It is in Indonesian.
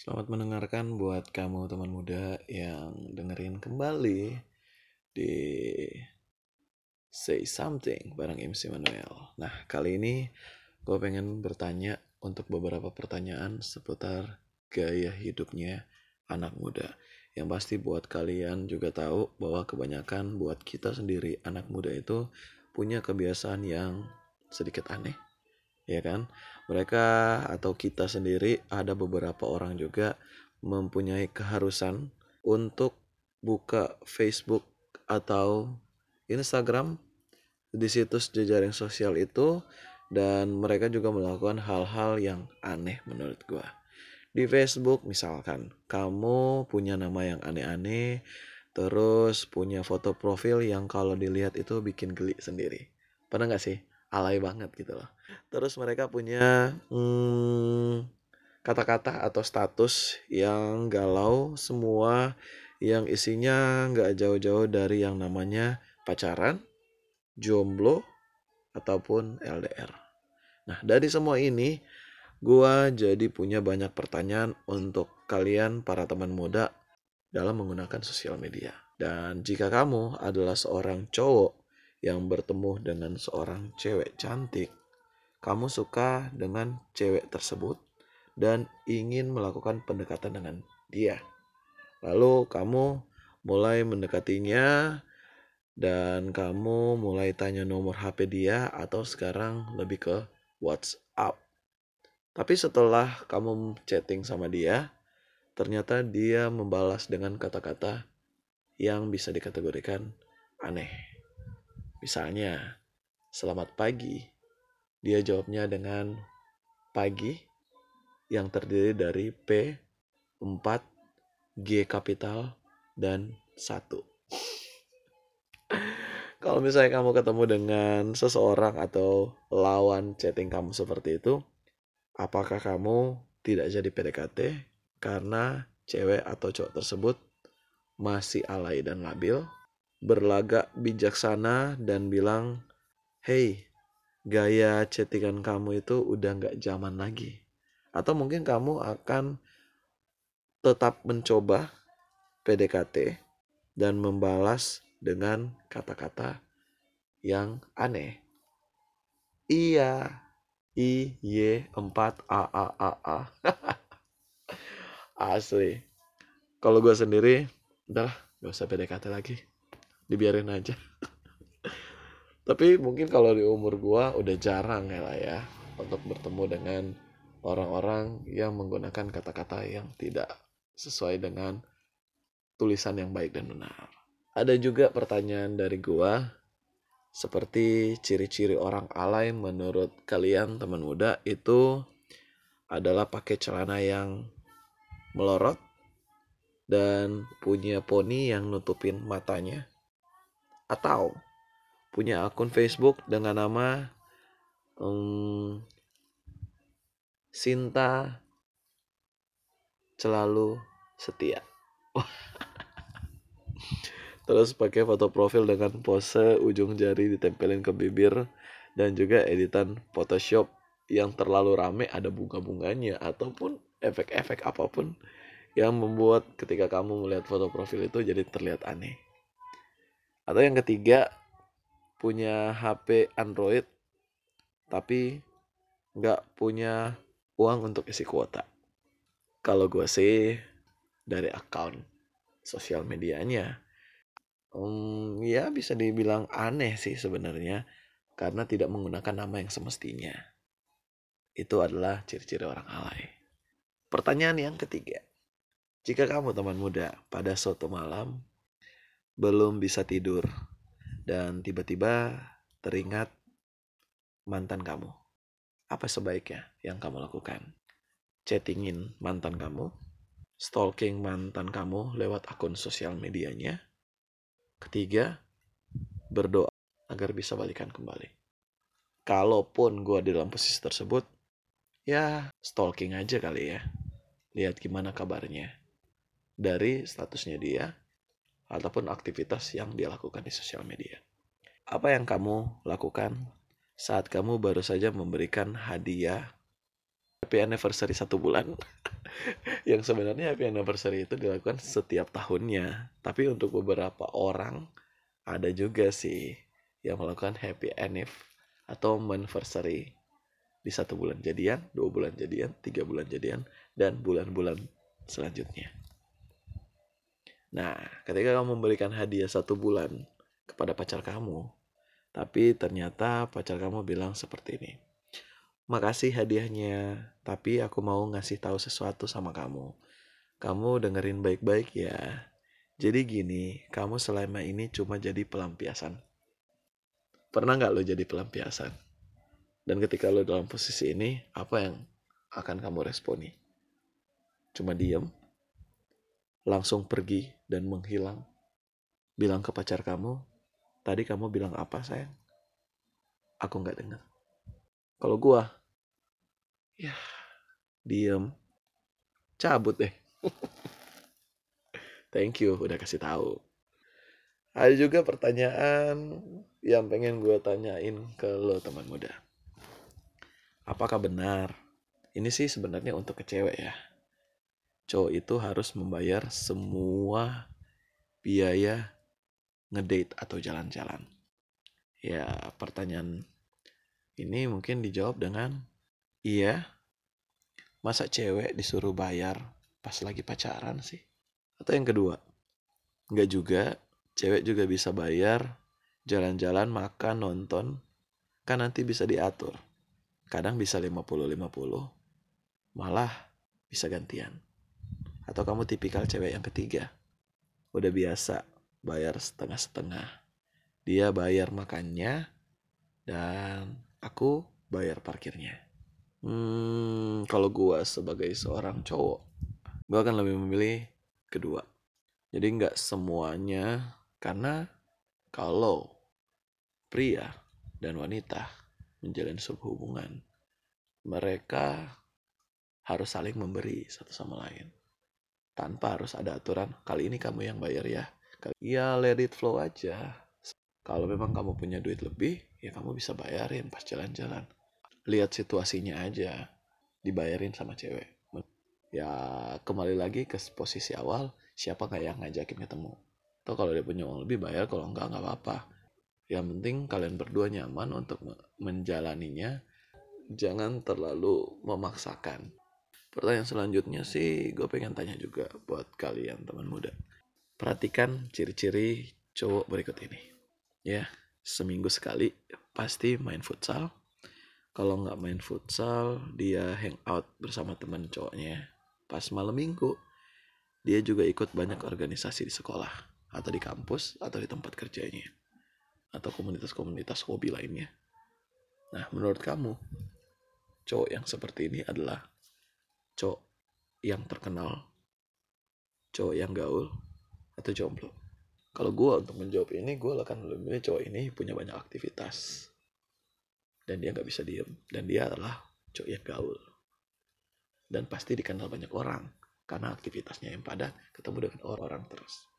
Selamat mendengarkan buat kamu teman muda yang dengerin kembali di Say Something bareng MC Manuel. Nah, kali ini gue pengen bertanya untuk beberapa pertanyaan seputar gaya hidupnya anak muda. Yang pasti buat kalian juga tahu bahwa kebanyakan buat kita sendiri anak muda itu punya kebiasaan yang sedikit aneh ya kan? Mereka atau kita sendiri ada beberapa orang juga mempunyai keharusan untuk buka Facebook atau Instagram di situs jejaring sosial itu dan mereka juga melakukan hal-hal yang aneh menurut gua. Di Facebook misalkan kamu punya nama yang aneh-aneh terus punya foto profil yang kalau dilihat itu bikin geli sendiri. Pernah nggak sih? Alay banget gitu loh. Terus mereka punya hmm, kata-kata atau status yang galau semua yang isinya nggak jauh-jauh dari yang namanya pacaran, jomblo, ataupun LDR. Nah dari semua ini gua jadi punya banyak pertanyaan untuk kalian para teman muda dalam menggunakan sosial media. Dan jika kamu adalah seorang cowok yang bertemu dengan seorang cewek cantik, kamu suka dengan cewek tersebut dan ingin melakukan pendekatan dengan dia. Lalu kamu mulai mendekatinya dan kamu mulai tanya nomor HP dia atau sekarang lebih ke WhatsApp. Tapi setelah kamu chatting sama dia, ternyata dia membalas dengan kata-kata yang bisa dikategorikan aneh. Misalnya, selamat pagi. Dia jawabnya dengan pagi yang terdiri dari P, 4, G kapital, dan 1. Kalau misalnya kamu ketemu dengan seseorang atau lawan chatting kamu seperti itu, apakah kamu tidak jadi PDKT karena cewek atau cowok tersebut masih alay dan labil? Berlagak bijaksana dan bilang, Hey, gaya chattingan kamu itu udah nggak zaman lagi. Atau mungkin kamu akan tetap mencoba PDKT dan membalas dengan kata-kata yang aneh. Iya, I, Y, 4, A, A, A, A. Asli. Kalau gue sendiri, udah gak usah PDKT lagi dibiarin aja tapi mungkin kalau di umur gua udah jarang ya lah ya untuk bertemu dengan orang-orang yang menggunakan kata-kata yang tidak sesuai dengan tulisan yang baik dan benar. Ada juga pertanyaan dari gua seperti ciri-ciri orang alay menurut kalian teman muda itu adalah pakai celana yang melorot dan punya poni yang nutupin matanya atau punya akun Facebook dengan nama um, Sinta selalu setia. Terus pakai foto profil dengan pose ujung jari ditempelin ke bibir dan juga editan Photoshop yang terlalu rame ada bunga-bunganya ataupun efek-efek apa pun yang membuat ketika kamu melihat foto profil itu jadi terlihat aneh. Atau yang ketiga punya HP Android tapi nggak punya uang untuk isi kuota. Kalau gue sih dari account sosial medianya, um, ya bisa dibilang aneh sih sebenarnya karena tidak menggunakan nama yang semestinya. Itu adalah ciri-ciri orang alay. Pertanyaan yang ketiga, jika kamu teman muda pada suatu malam belum bisa tidur dan tiba-tiba teringat mantan kamu. Apa sebaiknya yang kamu lakukan? Chattingin mantan kamu, stalking mantan kamu lewat akun sosial medianya. Ketiga, berdoa agar bisa balikan kembali. Kalaupun gue di dalam posisi tersebut, ya stalking aja kali ya. Lihat gimana kabarnya. Dari statusnya dia, ataupun aktivitas yang dia lakukan di sosial media. Apa yang kamu lakukan saat kamu baru saja memberikan hadiah happy anniversary satu bulan yang sebenarnya happy anniversary itu dilakukan setiap tahunnya tapi untuk beberapa orang ada juga sih yang melakukan happy anniv atau anniversary di satu bulan jadian, dua bulan jadian, tiga bulan jadian, dan bulan-bulan selanjutnya. Nah, ketika kamu memberikan hadiah satu bulan kepada pacar kamu, tapi ternyata pacar kamu bilang seperti ini. Makasih hadiahnya, tapi aku mau ngasih tahu sesuatu sama kamu. Kamu dengerin baik-baik ya. Jadi gini, kamu selama ini cuma jadi pelampiasan. Pernah nggak lo jadi pelampiasan? Dan ketika lo dalam posisi ini, apa yang akan kamu responi? Cuma diem, langsung pergi dan menghilang. Bilang ke pacar kamu, tadi kamu bilang apa sayang? Aku nggak dengar. Kalau gua, ya diem, cabut deh. Thank you udah kasih tahu. Ada juga pertanyaan yang pengen gue tanyain ke lo teman muda apakah benar ini sih sebenarnya untuk ke cewek ya cowok itu harus membayar semua biaya ngedate atau jalan-jalan. Ya pertanyaan ini mungkin dijawab dengan iya masa cewek disuruh bayar pas lagi pacaran sih? Atau yang kedua nggak juga cewek juga bisa bayar jalan-jalan makan nonton kan nanti bisa diatur. Kadang bisa 50-50 malah bisa gantian atau kamu tipikal cewek yang ketiga? Udah biasa bayar setengah-setengah. Dia bayar makannya dan aku bayar parkirnya. Hmm, kalau gua sebagai seorang cowok gua akan lebih memilih kedua. Jadi nggak semuanya karena kalau pria dan wanita menjalin sebuah hubungan, mereka harus saling memberi satu sama lain. Tanpa harus ada aturan, kali ini kamu yang bayar ya. Ya let it flow aja. Kalau memang kamu punya duit lebih, ya kamu bisa bayarin pas jalan-jalan. Lihat situasinya aja, dibayarin sama cewek. Ya kembali lagi ke posisi awal, siapa nggak yang ngajakin ketemu. Atau kalau dia punya uang lebih bayar, kalau enggak nggak apa-apa yang penting kalian berdua nyaman untuk menjalaninya jangan terlalu memaksakan pertanyaan selanjutnya sih gue pengen tanya juga buat kalian teman muda. Perhatikan ciri-ciri cowok berikut ini. Ya seminggu sekali pasti main futsal. Kalau nggak main futsal dia hangout bersama teman cowoknya. Pas malam minggu dia juga ikut banyak organisasi di sekolah atau di kampus atau di tempat kerjanya atau komunitas-komunitas hobi lainnya. Nah, menurut kamu, cowok yang seperti ini adalah cowok yang terkenal, cowok yang gaul, atau jomblo? Kalau gue untuk menjawab ini, gue akan lebih cowok ini punya banyak aktivitas. Dan dia nggak bisa diem. Dan dia adalah cowok yang gaul. Dan pasti dikenal banyak orang. Karena aktivitasnya yang padat, ketemu dengan orang-orang terus.